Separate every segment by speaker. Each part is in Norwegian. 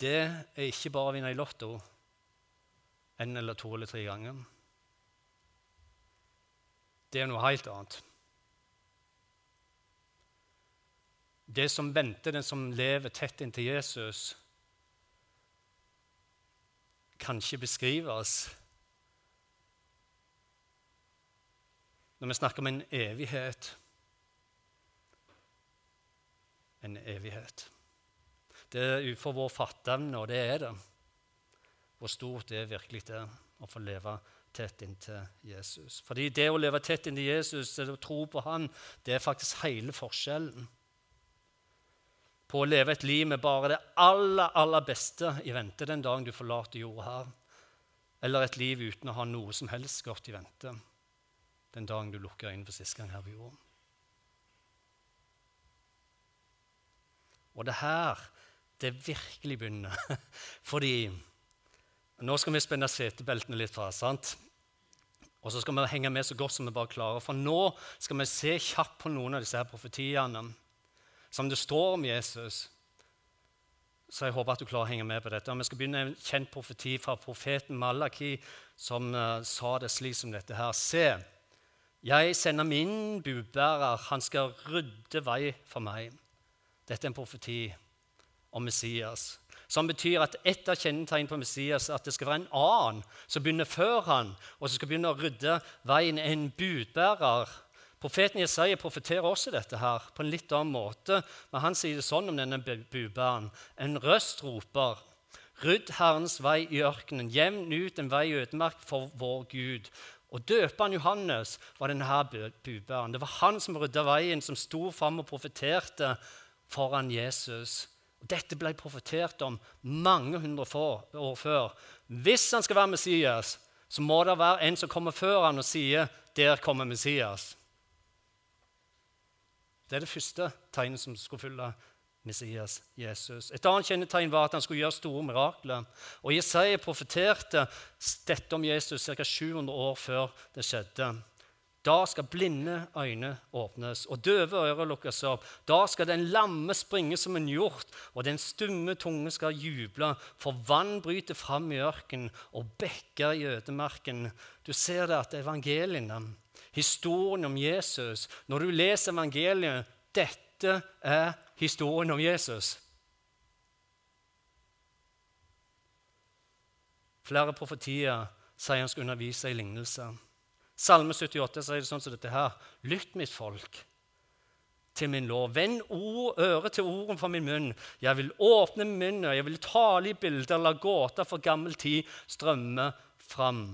Speaker 1: det er ikke bare å vinne i Lotto en eller to eller tre ganger. Det er noe helt annet. Det som venter den som lever tett inntil Jesus, kan ikke beskrives når vi snakker om en evighet. En evighet. Det er utenfor vår fatteevne, og det er det. Hvor stort det virkelig er å få leve tett inntil Jesus. Fordi det å leve tett inntil Jesus, det å tro på Han, det er faktisk hele forskjellen på å leve et liv med bare det aller, aller beste i vente den dagen du forlater jorda her, eller et liv uten å ha noe som helst godt i vente den dagen du lukker inn for siste gang her på jorda. Og det her det virkelig begynner. Fordi nå skal vi spenne setebeltene litt fra. sant? Og så skal vi henge med så godt som vi bare klarer. For nå skal vi se kjapt på noen av disse her profetiene som det står om Jesus. Så jeg håper at du klarer å henge med på dette. Og vi skal begynne en kjent profeti fra profeten Malaki, som uh, sa det slik som dette her. Se, jeg sender min budbærer. Han skal rydde vei for meg. Dette er en profeti om Messias. Som betyr at ett av kjennetegnene på Messias er at det skal være en annen som begynner før han, og som skal begynne å rydde veien, en budbærer. Profeten Jesaja profeterer også dette her på en litt annen måte. Men han sier det sånn om denne budbæreren. En røst roper. Rydd Herrens vei i ørkenen, jevn ut en vei i ødemark for vår Gud. Og Døperen Johannes var denne budbæreren. Det var han som rydda veien, som sto fram og profeterte foran Jesus. Dette ble profetert om mange hundre år før. Hvis han skal være Messias, så må det være en som kommer før han og sier 'Der kommer Messias'. Det er det første tegnet som skulle fylle Messias, Jesus. Et annet kjennetegn var at han skulle gjøre store mirakler. Og Jesaja profeterte dette om Jesus ca. 700 år før det skjedde. Da skal blinde øyne åpnes og døve ører lukkes opp. Da skal den lamme springe som en hjort, og den stumme tunge skal juble. For vann bryter fram i ørkenen og bekker i ødemarken. Du ser det at evangeliene, historien om Jesus Når du leser evangeliet, dette er historien om Jesus. Flere profetier sier han skal undervise i lignelser. Salme 78 sier det sånn som dette her. Lytt, mitt folk, til min lov. Vend øret til ordene fra min munn. Jeg vil åpne munnen, jeg vil tale i bilder, la gåter for gammel tid strømme fram.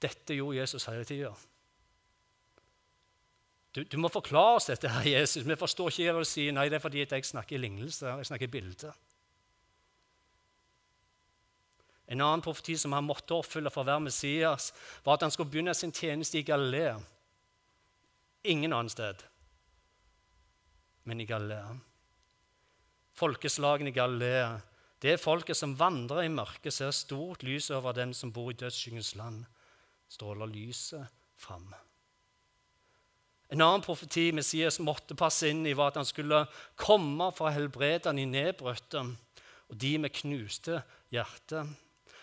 Speaker 1: Dette gjorde Jesus hele tida. Du, du, må forklare oss dette, her, Jesus. Vi forstår ikke hva du sier. Nei, det er fordi jeg snakker i lignelse, jeg snakker i bilder. En annen profeti som han måtte oppfylle for å være Messias, var at han skulle begynne sin tjeneste i Galilea. Ingen annet sted, men i Galilea. Folkeslagene i Galilea, det er folket som vandrer i mørket, ser stort lys over dem som bor i dødsskyggens land. Stråler lyset fram. En annen profeti Messias måtte passe inn i, var at han skulle komme for å helbrede de nedbrutte og de med knuste hjerter.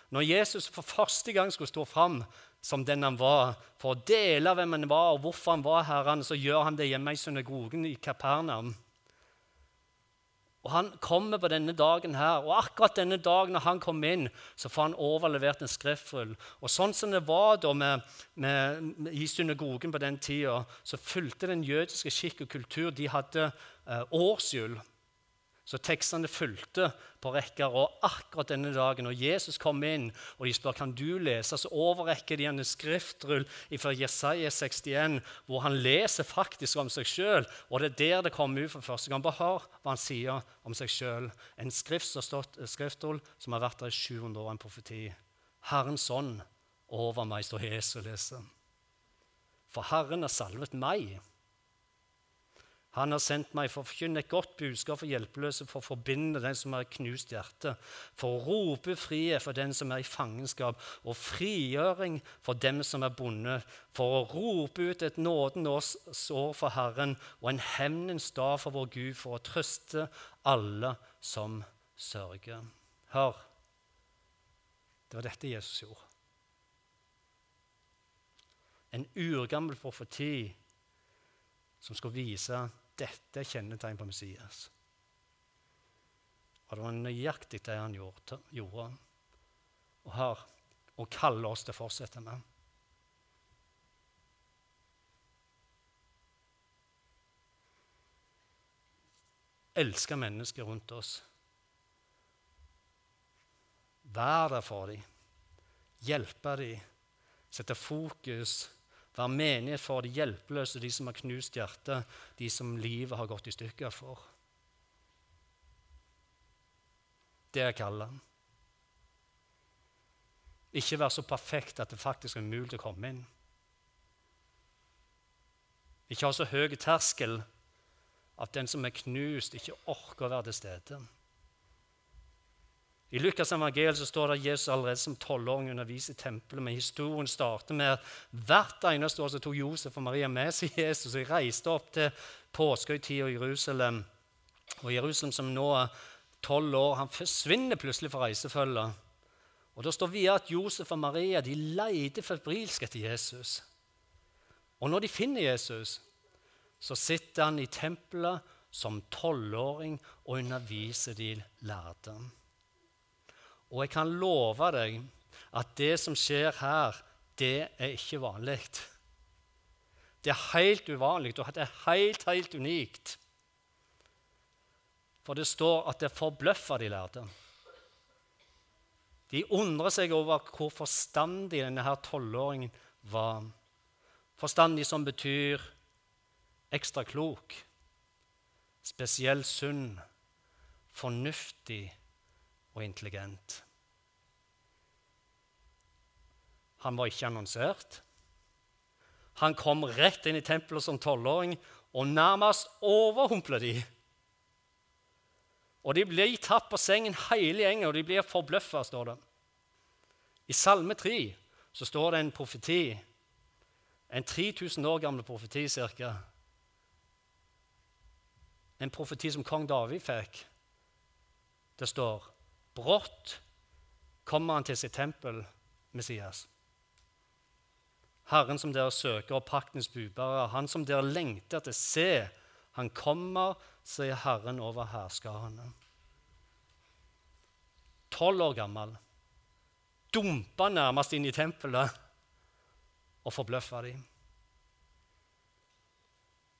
Speaker 1: Når Jesus for første gang skulle stå fram som den han var, for å dele hvem han var, og hvorfor han var herren, så gjør han det hjemme i synagogen i Kapernaum. Og Han kommer på denne dagen her, og akkurat denne dagen når han kom inn, så får han overlevert en skriftrull. Og sånn som det var da med, med, med, i synagogen på den tida, så fulgte den jødiske skikk og kultur. De hadde eh, årshjul. Så tekstene fulgte på rekker. Og akkurat denne dagen, når Jesus kom inn og de spør kan du lese, så overrekker de en skriftrull fra Jesaja 61, hvor han leser faktisk om seg sjøl. Og det er der det kommer ut for første gang. Bare hør hva han sier om seg sjøl. En skriftrull som har vært der i 700 år, en profeti. Herrens ånd over meg, står Jesus og leser. For Herren har salvet meg han har sendt meg for å forkynne et godt budskap for hjelpeløse, for å forbinde den som har knust hjerte, for å rope frihet for den som er i fangenskap, og frigjøring for dem som er bonde, for å rope ut et nåden oss sår for Herren og en hevnens dag for vår Gud, for å trøste alle som sørger. Hør, det var dette Jesus gjorde. En urgammel profeti som skulle vise dette er kjennetegn på Messias. Og det var nøyaktig det han gjorde. Og har og kaller oss til å fortsette med. Elske mennesker rundt oss. Vær der for dem. Hjelpe dem. Sette fokus. Være menighet for de hjelpeløse, de som har knust hjertet, de som livet har gått i stykker for. Det er kallet. Ikke være så perfekt at det faktisk er mulig å komme inn. Ikke ha så høy terskel at den som er knust, ikke orker å være til stede. I Lukas så står det at Jesus allerede som tolvåring underviser i tempelet. Men historien starter med at hvert eneste år så tok Josef og Maria med seg Jesus. og reiste opp til påskehøytida i Jerusalem. Og Jerusalem som nå er tolv år, han forsvinner plutselig fra reisefølget. Og Da står videre at Josef og Maria de leter febrilsk etter Jesus. Og når de finner Jesus, så sitter han i tempelet som tolvåring og underviser de lærde. Og jeg kan love deg at det som skjer her, det er ikke vanlig. Det er helt uvanlig, og det er helt, helt unikt. For det står at det forbløffer de lærde. De undrer seg over hvor forstandig denne her tolvåringen var. Forstandig som betyr ekstra klok, spesielt sunn, fornuftig og intelligent. Han var ikke annonsert. Han kom rett inn i tempelet som tolvåring og nærmest overhumplet de. Og de blir tatt på sengen hele gjengen, og de blir forbløffa, står det. I Salme 3 så står det en profeti, en 3000 år gammel profeti ca. En profeti som kong David fikk. Det står Brått kommer han til sitt tempel, Messias. Herren som dere søker, og paktens budbærer, han som dere lengter etter, se, han kommer, sier Herren over hærskarene. Tolv år gammel, dumpa nærmest inn i tempelet og forbløffa dem.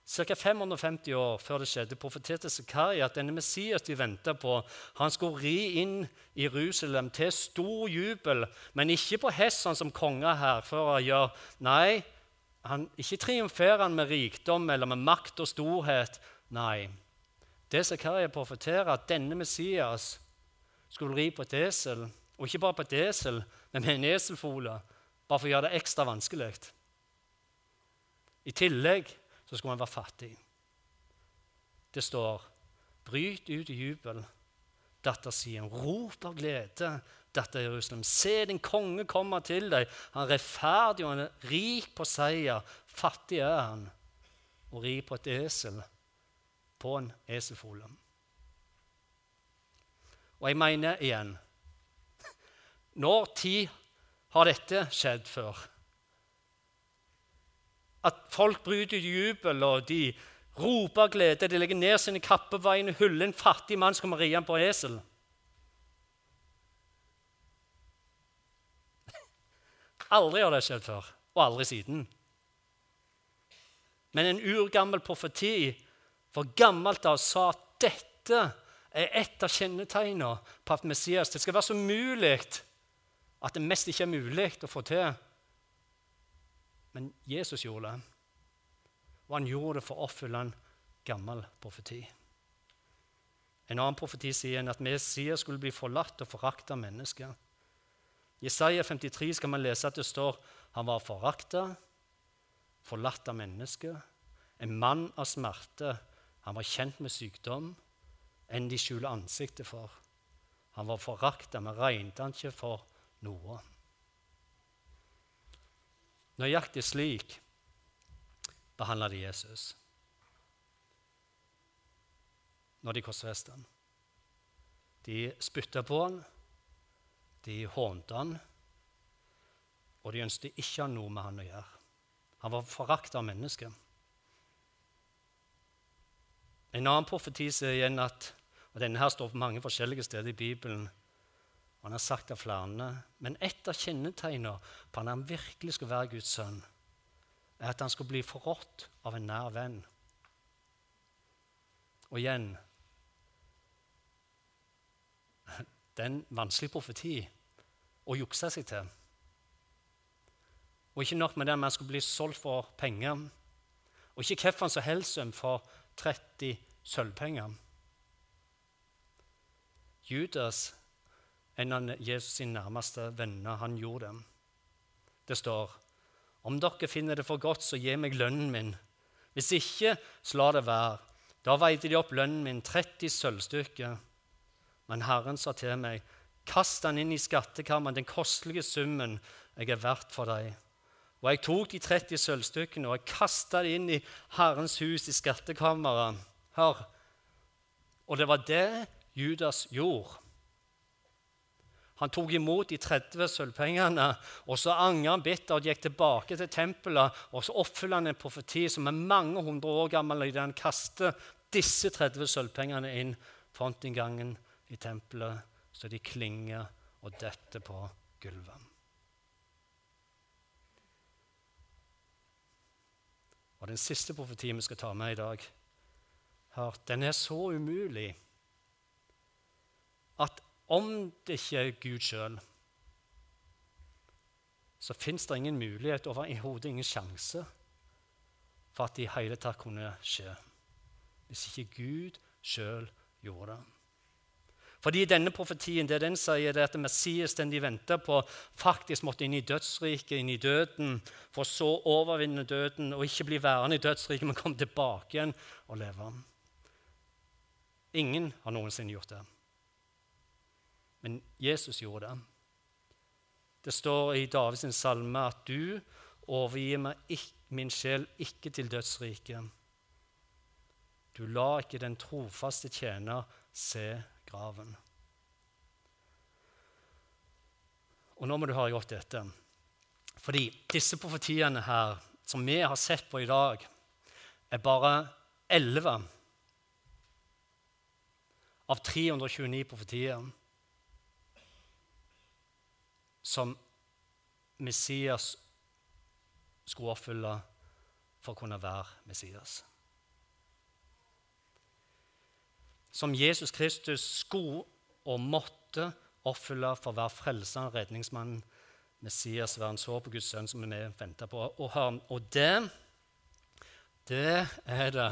Speaker 1: Ca. 550 år før det skjedde, profeterte Zakaria at denne Messias de venta på, han skulle ri inn i Jerusalem til stor jubel, men ikke på hest som konger her, for å gjøre Nei, han, ikke triumferer han med rikdom eller med makt og storhet. Nei. Det Zakaria profeterer, at denne Messias skulle ri på et esel, og ikke bare på et esel, men med en eselfole, bare for å gjøre det ekstra vanskelig. I tillegg så skulle han være fattig. Det står Bryt ut i jubel, datter Sion. Rop av glede, datter Jerusalem. Se, din konge kommer til deg. Han er rettferdig og han er rik på seier. Fattig er han og ri på et esel, på en eselfole. Og jeg mener igjen Når tid har dette skjedd før? At folk bryter jubel, og de roper glede. De legger ned sine kapper på og hyller en fattig mann som kommer riende på esel. Aldri har det skjedd før, og aldri siden. Men en urgammel profeti for gammelt av sa at dette er et av kjennetegnene på at Messias Det skal være så mulig at det mest ikke er mulig å få til. Men Jesus gjorde det. Og han gjorde det for å oppfylle en gammel profeti. En annen profeti sier at Messias skulle bli forlatt og forakta av mennesker. I Jesaja 53 skal man lese at det står han var forakta, forlatt av mennesker, en mann av smerte. Han var kjent med sykdom, enn de skjuler ansiktet for. Han var forakta, men regnet han ikke for noe. Nøyaktig slik behandla de Jesus når de korsfesta ham. De spytta på ham, de hånte ham, og de ønsket ikke noe med han å gjøre. Han var forakta av mennesket. En annen profeti sier igjen at og Denne her står på mange forskjellige steder i Bibelen. Han har sagt av flere. Men et av kjennetegnene på at han virkelig skulle være Guds sønn, er at han skulle bli forrådt av en nær venn. Og igjen Det er en vanskelig profeti å jukse seg til. Og ikke nok med det, men han skulle bli solgt for penger. Og ikke hvilken som helst for 30 sølvpenger. Judas, en av Jesus' sine nærmeste venner, han gjorde det. Det står om dere finner det for godt, så gi meg lønnen min. Hvis ikke, så la det være. Da veide de opp lønnen min, 30 sølvstykker. Men Herren sa til meg, kast den inn i skattkammeren, den kostelige summen jeg er verdt for deg. Og jeg tok de 30 sølvstykkene og jeg kasta dem inn i Herrens hus i skattkammeret. Hør. Og det var det Judas gjorde. Han tok imot de 30 sølvpengene, og så angret han bittert og gikk tilbake til tempelet. Og så oppfyller han en profeti som er mange hundre år gammel, idet han kaster disse 30 sølvpengene inn frontinngangen i tempelet, så de klinger og detter på gulvet. Og den siste profetien vi skal ta med i dag, her, den er så umulig at om det ikke er Gud sjøl, så fins det ingen mulighet, overhodet ingen sjanse, for at det i hele tatt kunne skje. Hvis ikke Gud sjøl gjorde det. Fordi denne profetien det den sier, det er at Messias, den de venter på, faktisk måtte inn i dødsriket, inn i døden, for så overvinne døden og ikke bli værende i dødsriket, men komme tilbake igjen og leve. Ingen har noensinne gjort det. Men Jesus gjorde det. Det står i Davids salme at du overgir meg min sjel ikke til dødsriket. Du la ikke den trofaste tjener se graven. Og nå må du høre godt dette. Fordi disse profetiene her, som vi har sett på i dag, er bare elleve av 329 profetier som Messias skulle oppfylle for å kunne være Messias. som Jesus Kristus skulle og måtte oppfylle for å være frelseren, redningsmannen, Messias, være en sår på Guds sønn som vi venter på. Og, og det, det er det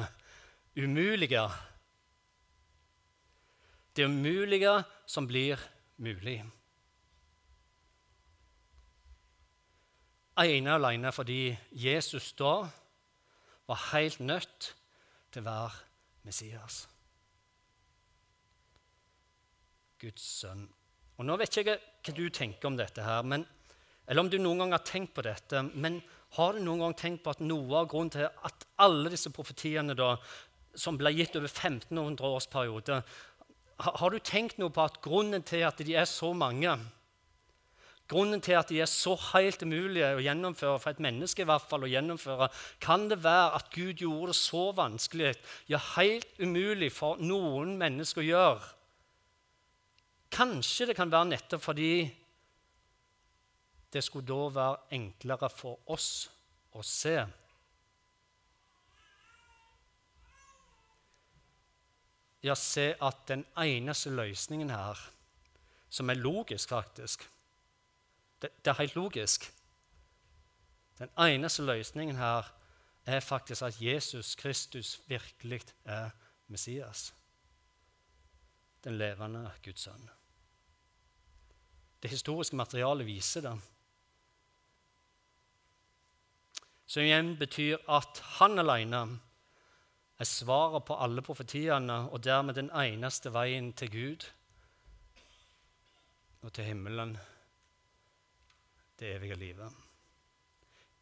Speaker 1: umulige. Det umulige som blir mulig. Ene og alene fordi Jesus da var helt nødt til å være Messias. Guds sønn. Og Nå vet ikke jeg hva du tenker om dette, her, men, eller om du noen gang har tenkt på dette. Men har du noen gang tenkt på at noe av grunnen til at alle disse profetiene da, som ble gitt over 1500 års periode, har, har du tenkt noe på at grunnen til at de er så mange Grunnen til at de er så helt umulige å gjennomføre, for et menneske i hvert fall å gjennomføre, kan det være at Gud gjorde det så vanskelig, ja, helt umulig for noen mennesker å gjøre, Kanskje det kan være nettopp fordi det skulle da være enklere for oss å se. Ja, se at den eneste løsningen her, som er logisk, faktisk det, det er helt logisk Den eneste løsningen her er faktisk at Jesus Kristus virkelig er Messias, den levende Guds sønn. Det historiske materialet viser det. Som igjen betyr at han alene er svaret på alle profetiene og dermed den eneste veien til Gud og til himmelen, det evige livet.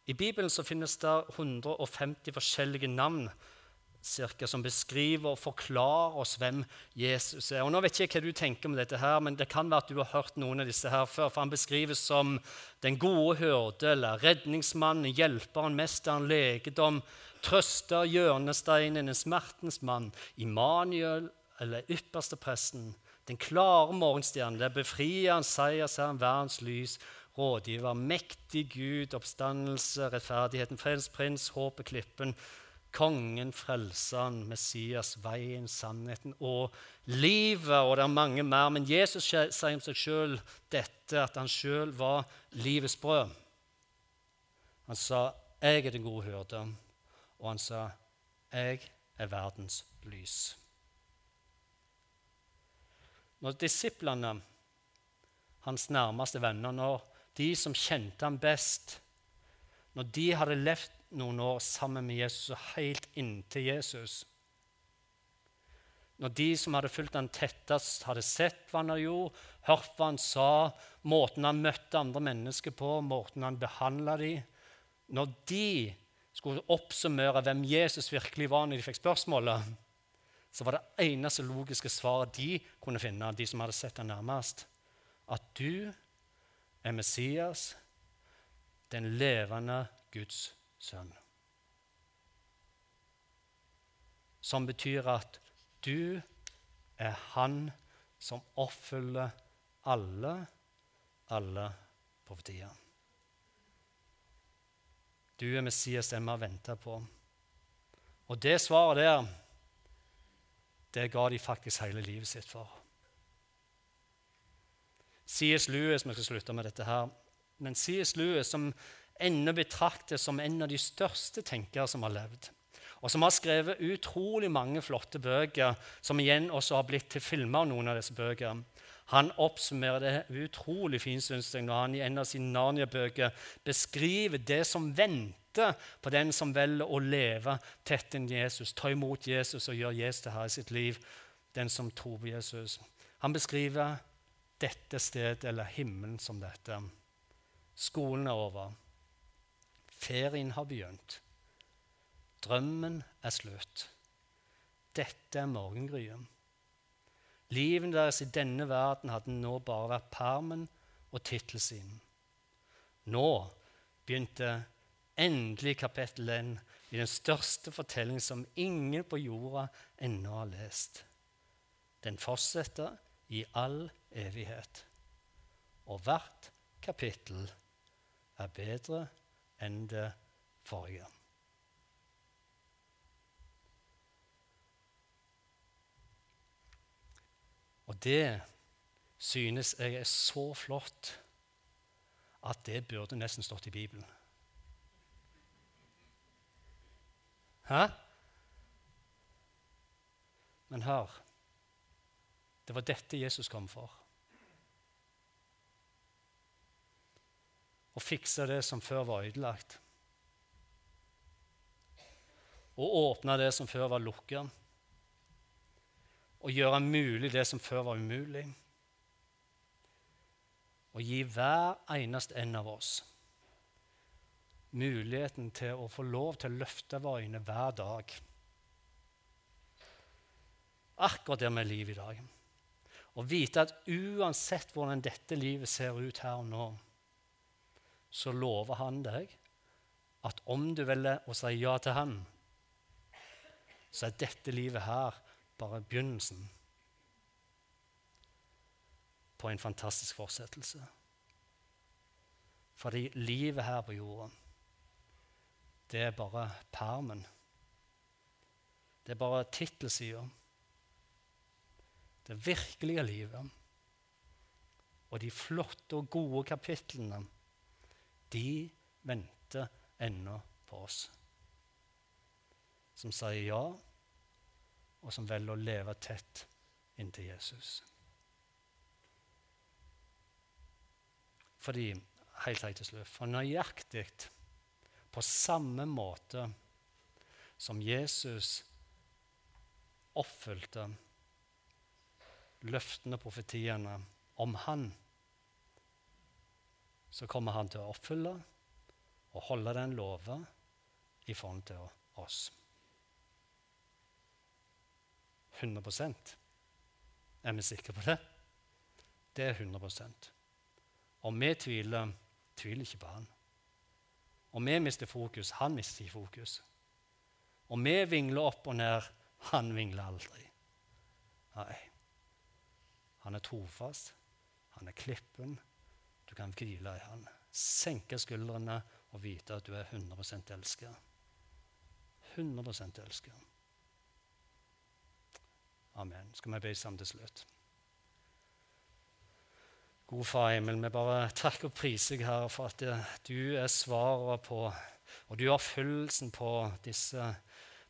Speaker 1: I Bibelen så finnes det 150 forskjellige navn cirka, som beskriver og forklarer oss hvem Jesus er. Og nå vet jeg ikke hva du tenker om dette, her, men det kan være at du har hørt noen av disse her før. for Han beskrives som den gode hyrde, eller redningsmannen, hjelperen, mesteren, legedom, trøster, hjørnesteinen, en smertens mann, Immanuel, eller ypperste presten, den klare morgenstjernen, der befrieren, seiersherren, verdens lys, rådgiver, mektig Gud, oppstandelse, rettferdigheten, fredens prins, håpet, klippen, kongen, frelseren, Messias, veien, sannheten og livet. Og det er mange mer. Men Jesus sier om seg sjøl dette, at han sjøl var livets brød. Han sa, 'Jeg er den gode hyrde', og han sa, 'Jeg er verdens lys'. Når disiplene, hans nærmeste venner, når de som kjente ham best, når de hadde levd noen år sammen med Jesus og helt inntil Jesus. Når de som hadde fulgt ham tettest, hadde sett hva han gjort, hørt hva han sa, måten han møtte andre mennesker på, måten han behandla dem Når de skulle oppsummere hvem Jesus virkelig var når de fikk spørsmålet, så var det eneste logiske svaret de kunne finne, de som hadde sett ham nærmest, at du er Messias, den levende Guds sønn. Som betyr at du er han som oppfyller alle, alle profetier. Du er Messias den vi har venta på. Og det svaret der, det ga de faktisk hele livet sitt for. C.S. Lewis, vi skal slutte med dette her, men C.S. Lewis, som ennå betraktes som en av de største tenkere som har levd. Og som har skrevet utrolig mange flotte bøker, som igjen også har blitt til filmer. noen av disse bøkene. Han oppsummerer det utrolig fint synes jeg, når han i en av sine Narnia-bøker beskriver det som venter på den som velger å leve tett inn Jesus, ta imot Jesus og gjøre Jesus til her i sitt liv, den som tror på Jesus. Han beskriver dette stedet, eller himmelen, som dette. Skolen er over. Ferien har begynt. Drømmen er slutt. Dette er morgengryet. Livet deres i denne verden hadde nå bare vært permen og tittelsiden. Nå begynte endelig kapittel 1 i den største fortellingen som ingen på jorda ennå har lest. Den fortsetter i all evighet. Og hvert kapittel er bedre enn det forrige. Og det synes jeg er så flott at det burde nesten stått i Bibelen. Hæ? Men hør Det var dette Jesus kom for. Å fikse det som før var ødelagt. Å åpne det som før var lukka. Å gjøre mulig det som før var umulig. Å gi hver eneste en av oss muligheten til å få lov til å løfte våre øyne hver dag. Akkurat der vi er liv i dag. Og vite at uansett hvordan dette livet ser ut her og nå, så lover han deg at om du velger å si ja til han, så er dette livet her bare begynnelsen på en fantastisk fortsettelse. Fordi livet her på jorda, det er bare permen. Det er bare tittelsida. Det virkelige livet. Og de flotte og gode kapitlene de venter ennå på oss. Som sier ja, og som velger å leve tett inntil Jesus. Fordi, helt helt til slutt, for nøyaktig på samme måte som Jesus oppfylte løftene og profetiene om Han så kommer han til å oppfylle og holde den loven i forhold til oss. 100% Er vi sikre på det? Det er 100% Om vi tviler, tviler ikke på han. Om vi mister fokus, han mister ikke fokus. Om vi vingler opp og ned, han vingler aldri. Nei. Han er trofast. Han er klippen. Du kan hvile i han. Senke skuldrene og vite at du er 100% elsket. 100% elsket. Amen. Skal vi be sammen til slutt? God Far Emil, vi bare takker og priser deg, Herre, for at du er svaret på, og du har følelsen på disse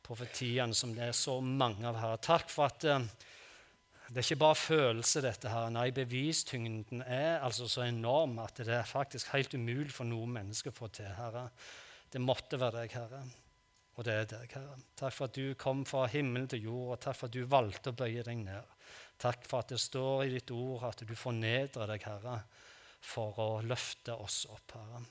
Speaker 1: profetiene som det er så mange av, Herre. Takk for at eh, det er ikke bare følelse, dette her. Nei, bevistyngden er altså så enorm at det er faktisk helt umulig for noen mennesker å få til, Herre. Det måtte være deg, Herre. Og det er deg, Herre. Takk for at du kom fra himmelen til jord, og takk for at du valgte å bøye deg ned. Takk for at det står i ditt ord at du fornedrer deg, Herre, for å løfte oss opp, Herre.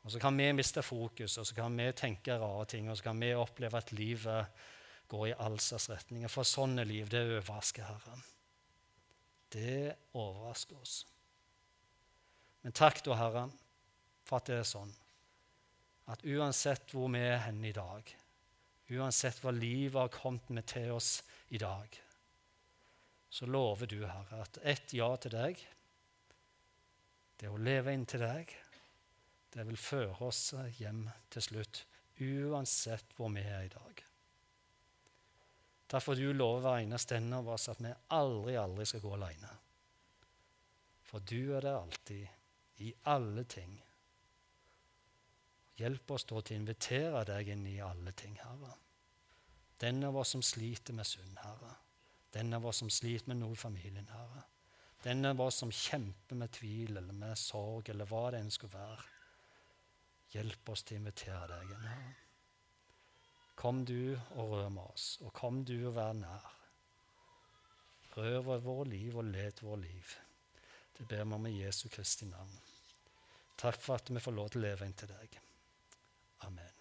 Speaker 1: Og Så kan vi miste fokus, og så kan vi tenke rare ting, og så kan vi oppleve at livet går i all slags retninger. For sånne liv, det overrasker Herren. Det overrasker oss. Men takk da, Herre, for at det er sånn at uansett hvor vi er hen i dag, uansett hva livet har kommet med til oss i dag, så lover du, Herre, at ett ja til deg, det å leve inn til deg, det vil føre oss hjem til slutt, uansett hvor vi er i dag. Derfor du lover hver eneste en av oss at vi aldri, aldri skal gå alene. For du er der alltid, i alle ting. Hjelp oss da til å invitere deg inn i alle ting, Herre. Den av oss som sliter med synd, Herre. Den av oss som sliter med noe i familien, Herre. Den av oss som kjemper med tvil eller med sorg eller hva det enn skulle være. Hjelp oss til å invitere deg inn, Herre. Kom du og rør med oss, og kom du og vær nær. Rør vårt liv og led vårt liv. Det ber vi om i Jesu Kristi navn. Takk for at vi får lov til å leve inntil deg. Amen.